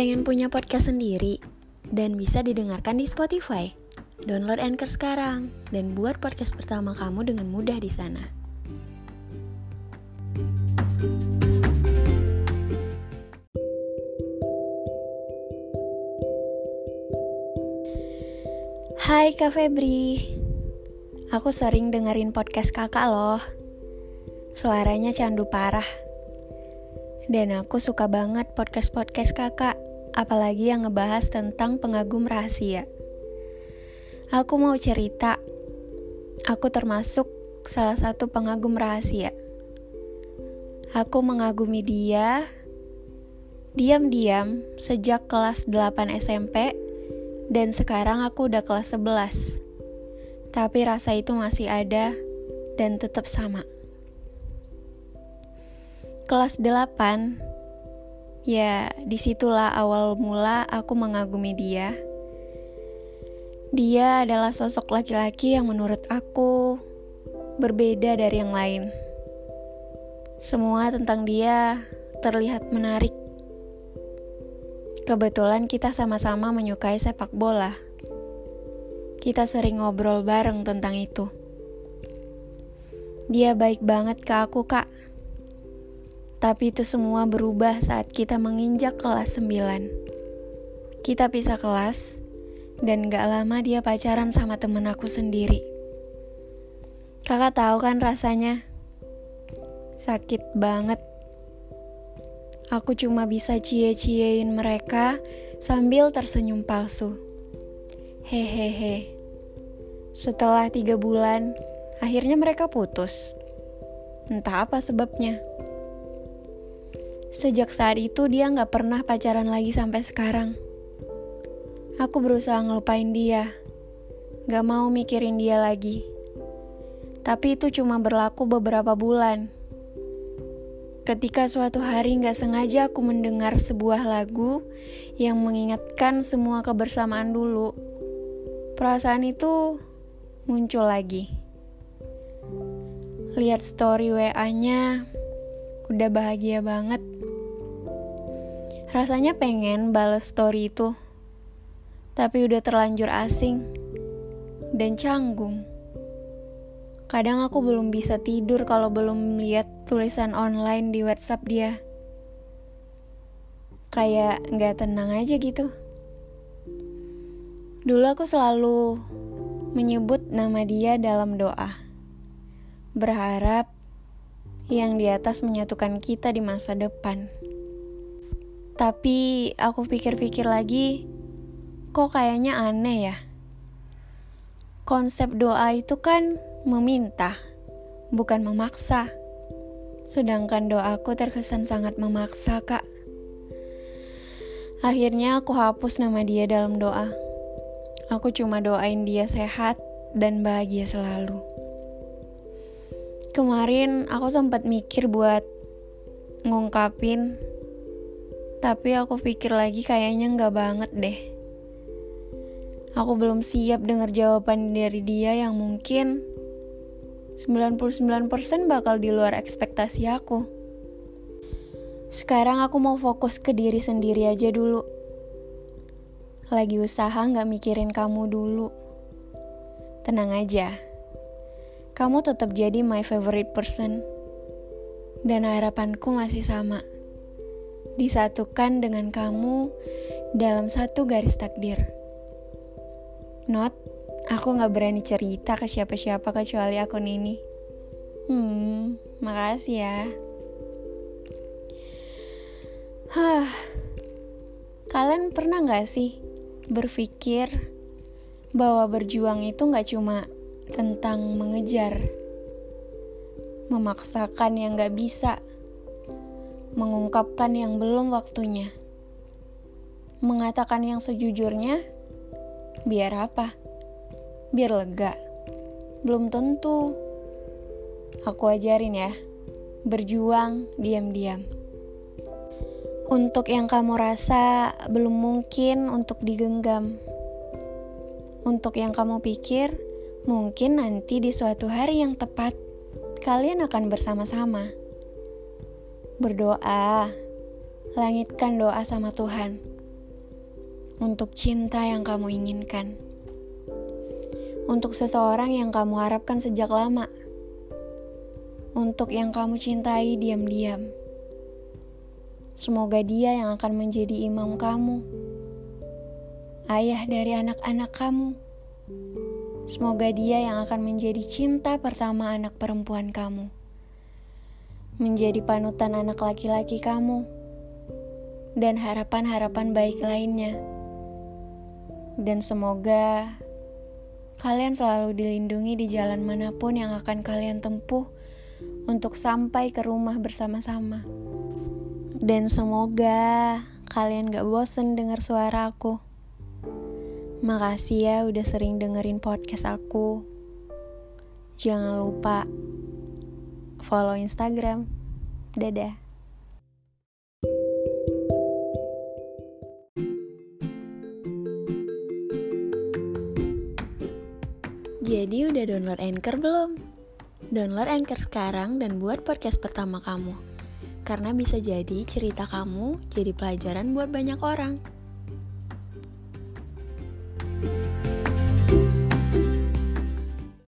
Pengen punya podcast sendiri dan bisa didengarkan di Spotify? Download Anchor sekarang dan buat podcast pertama kamu dengan mudah di sana. Hai Kak Febri Aku sering dengerin podcast kakak loh Suaranya candu parah dan aku suka banget podcast-podcast kakak, apalagi yang ngebahas tentang pengagum rahasia. Aku mau cerita, aku termasuk salah satu pengagum rahasia. Aku mengagumi dia diam-diam sejak kelas 8 SMP dan sekarang aku udah kelas 11. Tapi rasa itu masih ada dan tetap sama kelas 8 ya di situlah awal mula aku mengagumi dia. Dia adalah sosok laki-laki yang menurut aku berbeda dari yang lain. Semua tentang dia terlihat menarik. Kebetulan kita sama-sama menyukai sepak bola. Kita sering ngobrol bareng tentang itu. Dia baik banget ke aku kak tapi itu semua berubah saat kita menginjak kelas 9. Kita pisah kelas, dan gak lama dia pacaran sama temen aku sendiri. Kakak tahu kan rasanya? Sakit banget. Aku cuma bisa cie-ciein mereka sambil tersenyum palsu. Hehehe. Setelah tiga bulan, akhirnya mereka putus. Entah apa sebabnya. Sejak saat itu dia gak pernah pacaran lagi sampai sekarang. Aku berusaha ngelupain dia, gak mau mikirin dia lagi. Tapi itu cuma berlaku beberapa bulan. Ketika suatu hari gak sengaja aku mendengar sebuah lagu yang mengingatkan semua kebersamaan dulu, perasaan itu muncul lagi. Lihat story WA-nya, udah bahagia banget. Rasanya pengen balas story itu, tapi udah terlanjur asing dan canggung. Kadang aku belum bisa tidur kalau belum lihat tulisan online di WhatsApp dia. Kayak nggak tenang aja gitu. Dulu aku selalu menyebut nama dia dalam doa. Berharap yang di atas menyatukan kita di masa depan. Tapi aku pikir-pikir lagi, kok kayaknya aneh ya. Konsep doa itu kan meminta, bukan memaksa. Sedangkan doaku terkesan sangat memaksa, Kak. Akhirnya aku hapus nama dia dalam doa. Aku cuma doain dia sehat dan bahagia selalu. Kemarin aku sempat mikir buat ngungkapin tapi aku pikir lagi kayaknya nggak banget deh. Aku belum siap dengar jawaban dari dia yang mungkin 99% bakal di luar ekspektasi aku. Sekarang aku mau fokus ke diri sendiri aja dulu. Lagi usaha nggak mikirin kamu dulu. Tenang aja. Kamu tetap jadi my favorite person. Dan harapanku masih sama disatukan dengan kamu dalam satu garis takdir. Not, aku gak berani cerita ke siapa-siapa kecuali akun ini. Hmm, makasih ya. Hah, kalian pernah gak sih berpikir bahwa berjuang itu gak cuma tentang mengejar, memaksakan yang gak bisa, mengungkapkan yang belum waktunya, mengatakan yang sejujurnya, biar apa? Biar lega. Belum tentu. Aku ajarin ya, berjuang diam-diam. Untuk yang kamu rasa belum mungkin untuk digenggam. Untuk yang kamu pikir, mungkin nanti di suatu hari yang tepat, kalian akan bersama-sama berdoa, langitkan doa sama Tuhan. untuk cinta yang kamu inginkan, untuk seseorang yang kamu harapkan sejak lama, untuk yang kamu cintai diam-diam. Semoga dia yang akan menjadi imam kamu, ayah dari anak-anak kamu. Semoga dia yang akan menjadi cinta pertama anak perempuan kamu, menjadi panutan anak laki-laki kamu, dan harapan-harapan baik lainnya. Dan semoga kalian selalu dilindungi di jalan mana pun yang akan kalian tempuh untuk sampai ke rumah bersama-sama. Dan semoga kalian gak bosen dengar suara aku. Makasih ya udah sering dengerin podcast aku. Jangan lupa follow Instagram. Dadah. Jadi udah download Anchor belum? Download Anchor sekarang dan buat podcast pertama kamu. Karena bisa jadi cerita kamu jadi pelajaran buat banyak orang. thank you